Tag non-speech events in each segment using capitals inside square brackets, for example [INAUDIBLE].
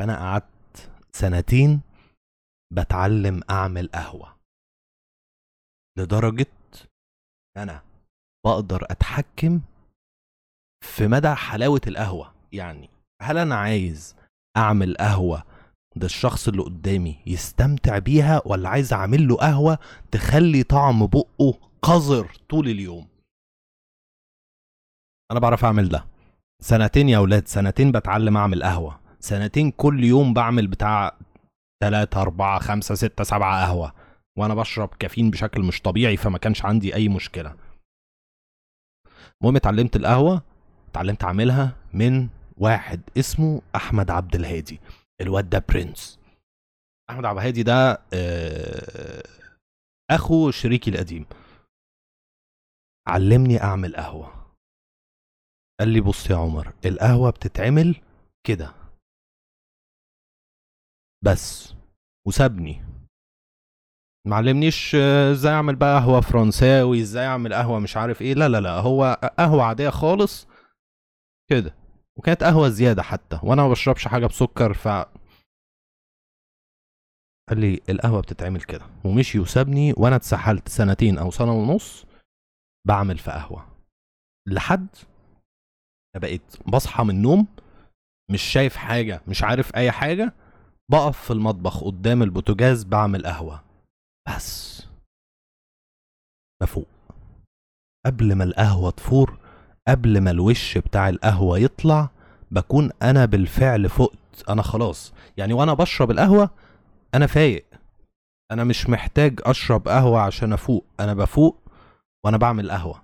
فأنا قعدت سنتين بتعلم أعمل قهوة. لدرجة أنا بقدر أتحكم في مدى حلاوة القهوة. يعني هل أنا عايز أعمل قهوة ده الشخص اللي قدامي يستمتع بيها ولا عايز أعمل له قهوة تخلي طعم بقه قذر طول اليوم؟ أنا بعرف أعمل ده. سنتين يا أولاد سنتين بتعلم أعمل قهوة. سنتين كل يوم بعمل بتاع 3 4 5 6 7 قهوة وأنا بشرب كافيين بشكل مش طبيعي فما كانش عندي أي مشكلة. المهم اتعلمت القهوة اتعلمت أعملها من واحد اسمه أحمد عبد الهادي الواد ده برنس. أحمد عبد الهادي ده آه، أخو شريكي القديم. علمني أعمل قهوة. قال لي بص يا عمر القهوة بتتعمل كده. بس وسابني. معلمنيش آه، إزاي أعمل بقى قهوة فرنساوي إزاي أعمل قهوة مش عارف إيه. لا لا لا هو قهوة عادية خالص كده وكانت قهوة زيادة حتى وأنا ما بشربش حاجة بسكر ف قال لي القهوة بتتعمل كده ومشي وسابني وأنا اتسحلت سنتين أو سنة ونص بعمل في قهوة. لحد بقيت بصحى من النوم مش شايف حاجة مش عارف أي حاجة بقف في المطبخ قدام البوتاجاز بعمل قهوة. بس. بفوق قبل ما القهوة تفور قبل ما الوش بتاع القهوة يطلع بكون أنا بالفعل فقت. أنا خلاص. يعني وأنا بشرب القهوة أنا فايق. أنا مش محتاج أشرب قهوة عشان أفوق. أنا بفوق وأنا بعمل قهوة.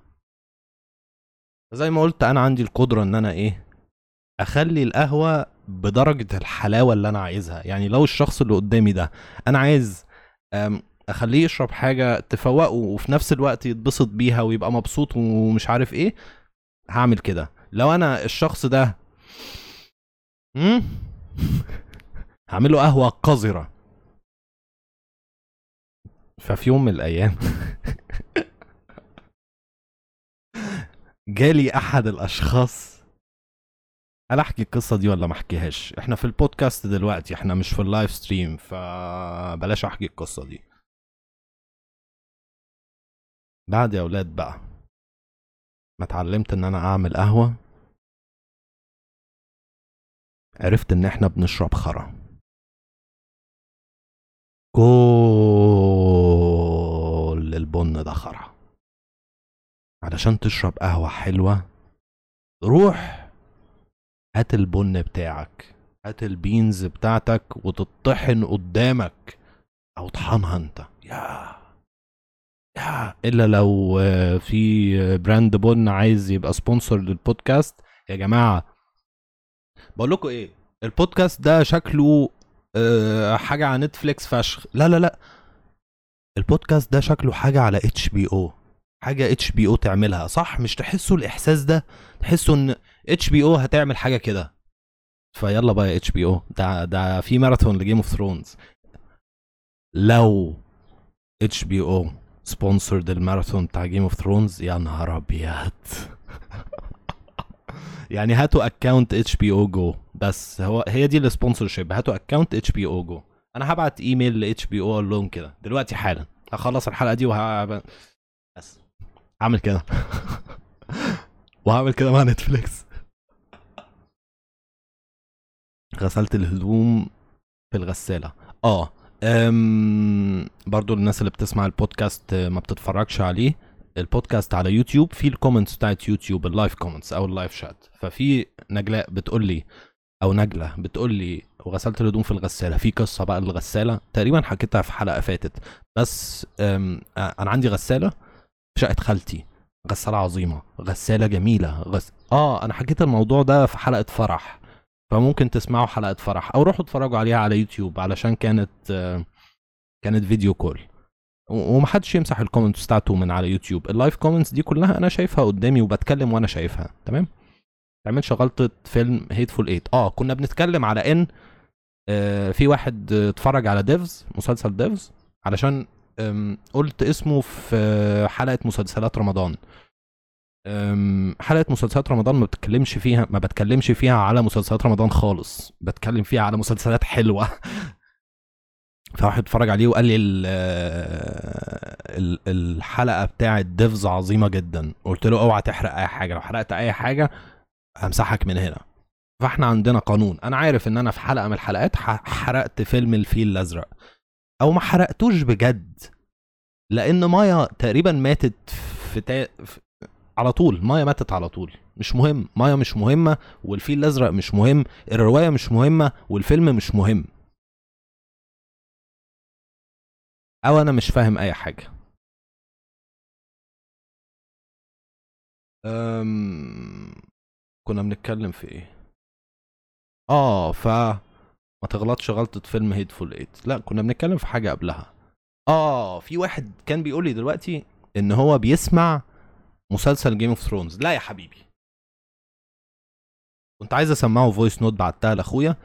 زي ما قلت أنا عندي القدرة إن أنا إيه أخلي القهوة بدرجة الحلاوة اللي أنا عايزها. يعني لو الشخص اللي قدامي ده أنا عايز أخليه يشرب حاجة تفوقه وفي نفس الوقت يتبسط بيها ويبقى مبسوط ومش عارف إيه هعمل كده. لو أنا الشخص ده؟ [LAUGHS] هعمل له قهوة قذرة. ففي يوم من الأيام [LAUGHS] جالي أحد الأشخاص هل أحكي القصة دي ولا ما أحكيهاش؟ إحنا في البودكاست دلوقتي إحنا مش في ال live stream فبلاش أحكي القصة دي. بعد يا أولاد بقى ما اتعلمت إن أنا أعمل قهوة؟ عرفت إن إحنا بنشرب خرا. كل البن ده خرا. علشان تشرب قهوة حلوة روح هات البن بتاعك هات البينز بتاعتك وتطحن قدامك أو طحنها أنت. يا يا إلا لو آه، في brand بن عايز يبقى sponsor للبودكاست يا جماعة بقول لكم إيه البودكاست ده شكله آه، حاجة على نتفليكس فشخ. لا لا لا. البودكاست ده شكله حاجة على HBO حاجة HBO تعملها صح؟ مش تحسوا الإحساس ده؟ تحسوا إن HBO هتعمل حاجة كده. ف يلا بقى يا HBO ده ده في ماراثون ل Game of Thrones لو HBO sponsored الماراثون بتاع Game of Thrones يا نهار أبيض. [LAUGHS] يعني هاتوا account HBO Go بس هو هي دي ال sponsorship هاتوا account HBO Go أنا هبعت email ل HBO أقول لهم كده. دلوقتي حالا. هخلص الحلقة دي وه بس. هعمل كده. [LAUGHS] وهعمل كده مع نتفليكس غسلت الهدوم في الغسالة. آه أم برضو الناس اللي بتسمع البودكاست ما بتتفرجش عليه. البودكاست على يوتيوب في ال comments بتاعت يوتيوب ال live comments أو ال live chat ففي نجلاء بتقول لي أو نجلة بتقول لي وغسلت الهدوم في الغسالة. في قصة بقى للغسالة. تقريبا حكيتها في حلقة فاتت. بس أنا عندي غسالة في شقة خالتي. غسالة عظيمة. غسالة جميلة. غس... آه أنا حكيت الموضوع ده في حلقة فرح. فممكن تسمعوا حلقة فرح أو روحوا اتفرجوا عليها على يوتيوب علشان كانت كانت video call. ومحدش يمسح ال comments بتاعته من على يوتيوب. ال live comments دي كلها أنا شايفها قدامي وبتكلم وأنا شايفها تمام؟ تعملش غلطه فيلم Hateful Eight آه كنا بنتكلم على إن آه في واحد اتفرج على Devs مسلسل Devs علشان قلت اسمه في حلقة مسلسلات رمضان. حلقة مسلسلات رمضان ما بتكلمش فيها ما بتكلمش فيها على مسلسلات رمضان خالص. بتكلم فيها على مسلسلات حلوة. [LAUGHS] فواحد اتفرج عليه وقال لي ال- الحلقة بتاعه ديفز عظيمة جدا. قلت له اوعى تحرق أي حاجة لو حرقت أي حاجة همسحك من هنا. فاحنا عندنا قانون. أنا عارف إن أنا في حلقة من الحلقات حرقت فيلم الفيل الأزرق. أو ما حرقتوش بجد. لأن مايا تقريبا ماتت في, تا... في على طول مايا ماتت على طول. مش مهم مايا مش مهمة والفيل الأزرق مش مهم الرواية مش مهمة والفيلم مش مهم. أو أنا مش فاهم أي حاجة. أم... كنا بنتكلم في إيه؟ آه ف ما تغلطش غلطة فيلم Hateful Eight لا كنا بنتكلم في حاجة قبلها. آه في واحد كان بيقول لي دلوقتي إن هو بيسمع مسلسل Game of Thrones لا يا حبيبي. كنت عايز أسمعه voice note بعتها لأخويا.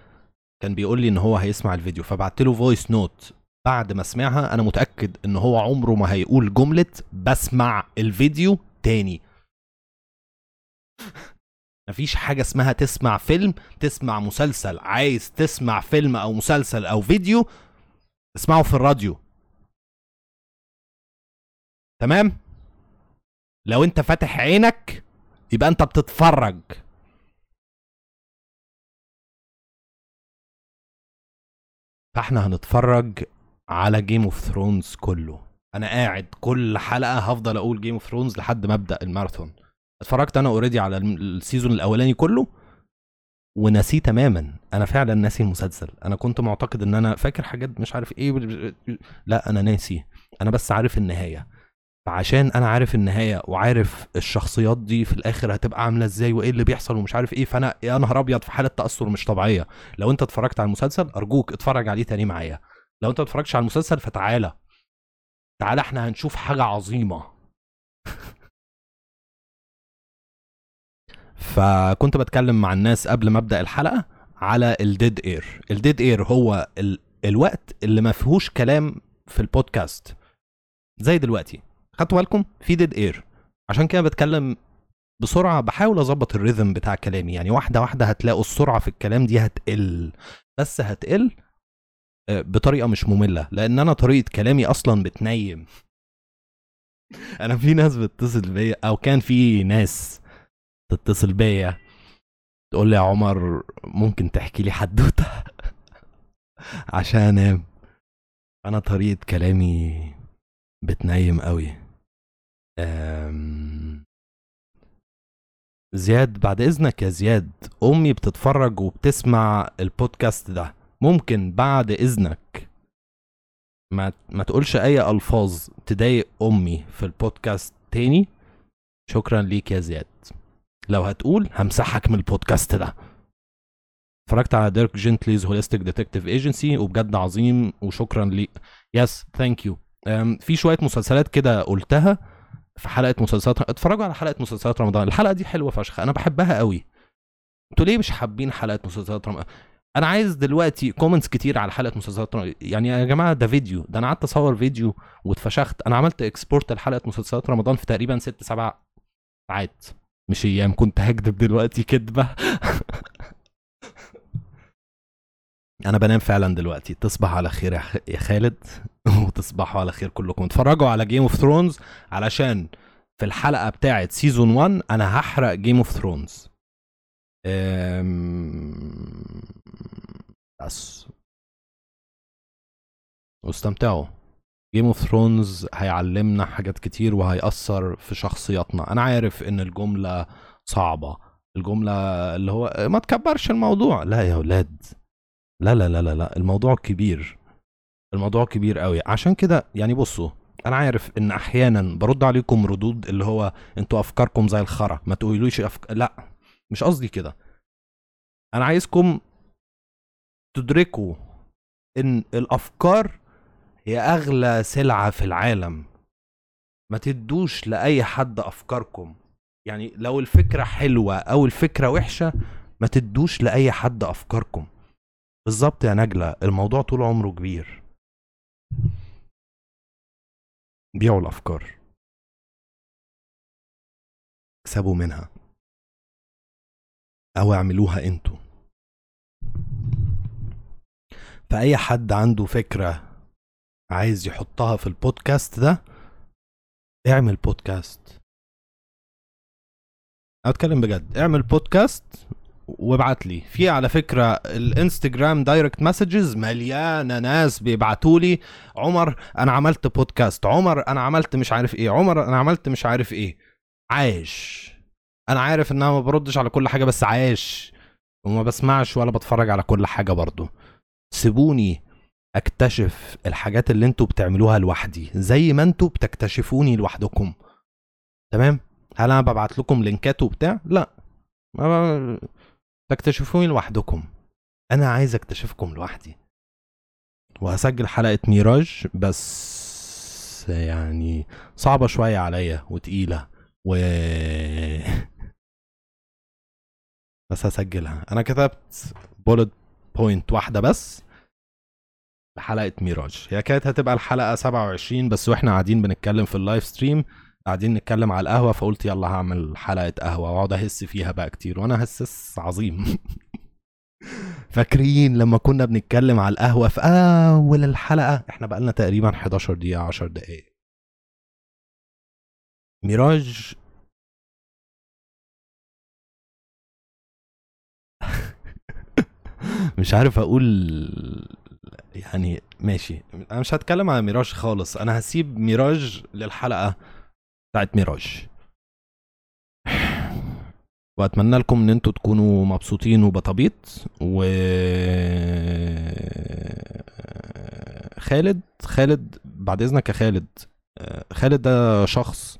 كان بيقول لي إن هو هيسمع الفيديو. فبعت له voice note بعد ما سمعها أنا متأكد إن هو عمره ما هيقول جملة بسمع الفيديو تاني. مفيش حاجة اسمها تسمع فيلم تسمع مسلسل. عايز تسمع فيلم أو مسلسل أو فيديو اسمعه في الراديو. تمام؟ لو انت فاتح عينك يبقى انت بتتفرج. فاحنا هنتفرج على Game of Thrones كله. أنا قاعد كل حلقة هفضل أقول Game of Thrones لحد ما ابدأ الماراثون. اتفرجت أنا already على ال season الاولاني كله ونسيه تماما. أنا فعلا ناسي المسلسل. أنا كنت معتقد ان أنا فاكر حاجات مش عارف إيه لا أنا ناسي. أنا بس عارف النهاية. فعشان أنا عارف النهاية وعارف الشخصيات دي في الآخر هتبقى عاملة إزاي وإيه اللي بيحصل ومش عارف إيه فأنا يا نهار أبيض في حالة تأثر مش طبيعية. لو أنت اتفرجت على المسلسل أرجوك اتفرج عليه تاني معايا. لو أنت ما اتفرجتش على المسلسل فتعالى. تعالى إحنا هنشوف حاجة عظيمة. [LAUGHS] فكنت بتكلم مع الناس قبل ما أبدأ الحلقة على ال dead air ال dead air هو ال... الوقت اللي ما فيهوش كلام في البودكاست. زي دلوقتي. خدتوا بالكم؟ في dead air عشان كده بتكلم بسرعة بحاول أظبط ال rhythm بتاع كلامي. يعني واحدة واحدة هتلاقوا السرعة في الكلام دي هتقل. بس هتقل آه، بطريقة مش مملة. لأن أنا طريقة كلامي أصلا بتنيم. [LAUGHS] أنا في ناس بتتصل بيا أو كان في ناس تتصل بيا تقول لي يا عمر ممكن تحكي لي حدوتة؟ [LAUGHS] عشان أنام. أنا طريقة كلامي بتنيم قوي زياد بعد إذنك يا زياد امي بتتفرج وبتسمع البودكاست ده. ممكن بعد إذنك. ما ما تقولش أي ألفاظ تضايق أمي في البودكاست تاني. شكرا ليك يا زياد. لو هتقول همسحك من البودكاست ده. اتفرجت على Dirk Gently's Holistic Detective Agency وبجد عظيم وشكرا ليك yes thank you في شوية مسلسلات كده قلتها. في حلقة مسلسلات اتفرجوا على حلقة مسلسلات رمضان. الحلقة دي حلوة فشخ أنا بحبها قوي أنتوا ليه مش حابين حلقة مسلسلات رمضان أنا عايز دلوقتي comments كتير على حلقة مسلسلات رمضان يعني يا جماعة ده فيديو ده أنا قعدت أصور فيديو واتفشخت. أنا عملت export لحلقه مسلسلات رمضان في تقريبا ست سبع ساعات. مش أيام كنت هكدب دلوقتي كدبة. [LAUGHS] أنا بنام فعلا دلوقتي. تصبح على خير يا خالد [LAUGHS] وتصبحوا على خير كلكم. اتفرجوا على Game of Thrones علشان في الحلقة بتاعه season 1 أنا هحرق Game of Thrones بس. واستمتعوا. Game of Thrones هيعلمنا حاجات كتير وهيأثر في شخصياتنا. أنا عارف إن الجملة صعبة. الجملة اللي هو ما تكبرش الموضوع. لا يا ولاد. لا لا لا لا لا الموضوع كبير. الموضوع كبير قوي. عشان كده يعني بصوا أنا عارف إن أحيانا برد عليكم ردود اللي هو أنتوا أفكاركم زي الخرا ما تقولوش أفك... لا مش قصدي كده. أنا عايزكم تدركوا إن الأفكار هي أغلى سلعة في العالم. ما تدوش لأي حد أفكاركم. يعني لو الفكرة حلوة أو الفكرة وحشة ما تدوش لأي حد أفكاركم. بالظبط يا نجلة الموضوع طول عمره كبير. بيعوا الأفكار. تكسبوا منها. أو اعملوها أنتوا. فأي حد عنده فكرة عايز يحطها في البودكاست ده اعمل بودكاست. أتكلم بجد اعمل بودكاست وابعت لي. في على فكرة ال Instagram direct messages مليانة ناس بيبعتوا لي عمر أنا عملت بودكاست عمر أنا عملت مش عارف إيه عمر أنا عملت مش عارف إيه. عايش. أنا عارف إن أنا ما بردش على كل حاجة بس عايش. وما بسمعش ولا بتفرج على كل حاجة برضو. سيبوني أكتشف الحاجات اللي أنتوا بتعملوها لوحدي. زي ما أنتوا بتكتشفوني لوحدكم. تمام؟ هل أنا ببعت لكم لينكات وبتاع؟ لا. ما تكتشفوني لوحدكم. أنا عايز أكتشفكم لوحدي. وهسجل حلقة ميراج بس يعني صعبة شوية عليا وتقيلة و [LAUGHS] بس هسجلها. أنا كتبت bullet point واحدة بس لحلقة ميراج. هي كانت هتبقى الحلقة 27 بس وإحنا قاعدين بنتكلم في ال live stream قاعدين نتكلم على القهوة فقلت يلا هعمل حلقة قهوة واقعد أهسس فيها بقى كتير وأنا هسس عظيم. [LAUGHS] فاكرين لما كنا بنتكلم على القهوة في أول الحلقة؟ إحنا بقالنا تقريبا 11 دقيقة 10 دقايق. ميراج. [LAUGHS] مش عارف أقول يعني ماشي. أنا مش هتكلم على ميراج خالص أنا هسيب ميراج للحلقة. بتاعت ميراج. وأتمنى لكم إن أنتوا تكونوا مبسوطين وبطبيط و خالد خالد بعد إذنك يا خالد. خالد ده شخص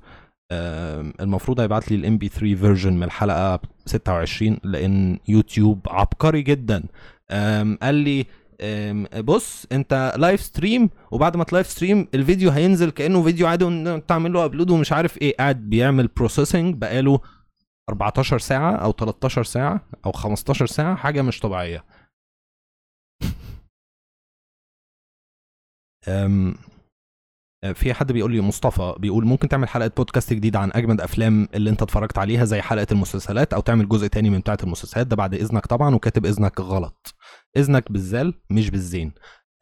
المفروض هيبعت لي ال MP3 version من الحلقة 26 لأن يوتيوب عبقري جدا. قال لي بص انت live stream وبعد ما ت live stream الفيديو هينزل كأنه فيديو عادي تعمل له upload ومش عارف إيه. قاعد بيعمل processing بقاله 14 ساعة أو 13 ساعة أو 15 ساعة حاجة مش طبيعية. أم في حد بيقول لي مصطفى بيقول ممكن تعمل حلقة بودكاست جديدة عن أجمد أفلام اللي أنت اتفرجت عليها زي حلقة المسلسلات أو تعمل جزء تاني من بتاعة المسلسلات؟ ده بعد إذنك طبعا وكاتب إذنك غلط. إذنك بالزال مش بالزين.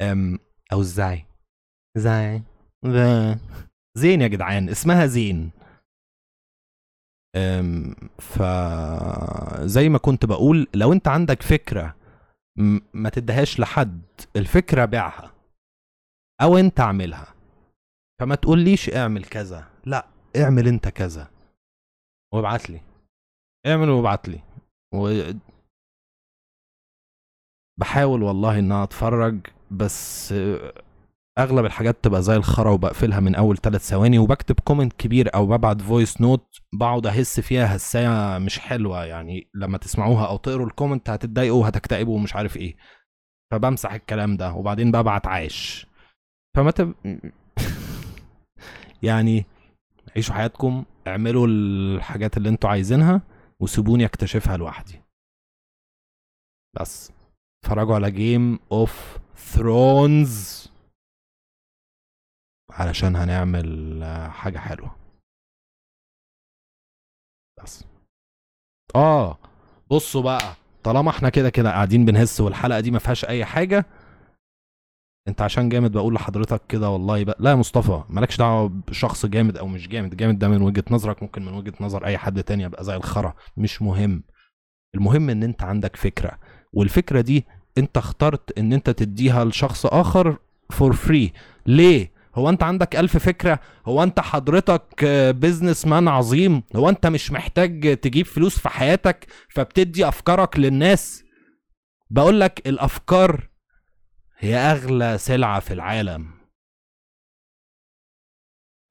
أم أو إزاي زي زين يا جدعان اسمها زين. أم ف زي ما كنت بقول لو أنت عندك فكرة ما تدهاش لحد الفكرة بيعها أو أنت اعملها. فما تقوليش اعمل كذا. لا اعمل أنت كذا. وابعت لي اعمل وابعت لي. بحاول والله إن أتفرج بس أغلب الحاجات تبقى زي الخرا وبقفلها من أول ثلاث ثواني وبكتب comment كبير أو ببعت voice note بقعد اهس فيها هساية مش حلوة يعني لما تسمعوها أو تقروا ال comment هتتضايقوا وهتكتئبوا ومش عارف إيه. فبمسح الكلام ده وبعدين ببعت عاش فما تب... [LAUGHS] يعني عيشوا حياتكم اعملوا الحاجات اللي أنتوا عايزينها وسيبوني أكتشفها لوحدي. بس. اتفرجوا على Game of Thrones علشان هنعمل حاجة حلوة. بس. آه بصوا بقى طالما إحنا كده كده قاعدين بنهس والحلقة دي ما فيهاش أي حاجة انت عشان جامد بقول لحضرتك كده والله بقى. لا يا مصطفى مالكش دعوة بشخص جامد أو مش جامد. جامد ده من وجهة نظرك ممكن من وجهة نظر أي حد تاني يبقى زي الخرا. مش مهم. المهم إن أنت عندك فكرة. والفكرة دي انت اخترت ان انت تديها لشخص آخر for free ليه؟ هو انت عندك ألف فكرة؟ هو انت حضرتك businessman عظيم؟ هو انت مش محتاج تجيب فلوس في حياتك فبتدي أفكارك للناس؟ بقول لك الأفكار هي أغلى سلعة في العالم.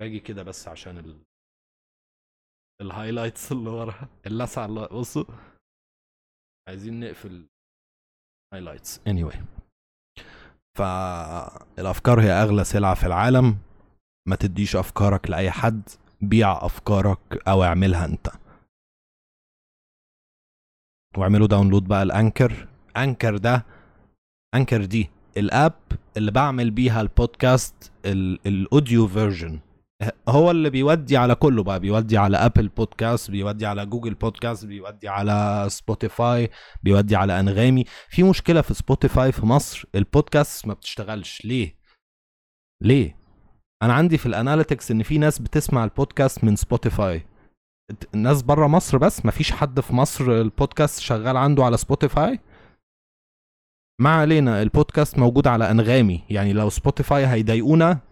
باجي كده بس عشان ال... ال highlights اللي ورا اللسعة اللي بصوا. عايزين نقفل. highlights anyway. فالافكار هي أغلى سلعة في العالم. ما تديش أفكارك لأي حد. بيع أفكارك أو اعملها أنت. واعملوا download بقى ال Anchor. Anchor ده Anchor دي. ال app اللي بعمل بيها البودكاست ال audio version هو اللي بيودي على كله بقى. بيودي على Apple Podcast بيودي على Google Podcast بيودي على Spotify بيودي على انغامي في مشكلة في Spotify في مصر البودكاست ما بتشتغلش. ليه؟ ليه؟ أنا عندي في ال analytics إن في ناس بتسمع البودكاست من Spotify الناس بره مصر بس؟ مفيش حد في مصر البودكاست شغال عنده على Spotify ما علينا البودكاست موجود على انغامي يعني لو Spotify هيضايقونا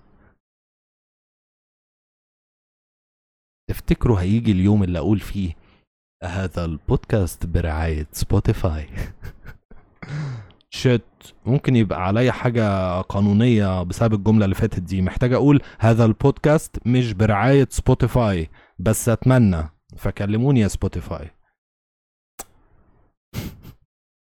تفتكروا هيجي اليوم اللي أقول فيه هذا البودكاست برعاية Spotify؟ shit ممكن يبقى عليا حاجة قانونية بسبب الجملة اللي فاتت دي. محتاج أقول هذا البودكاست مش برعاية Spotify بس أتمنى. فكلموني يا Spotify.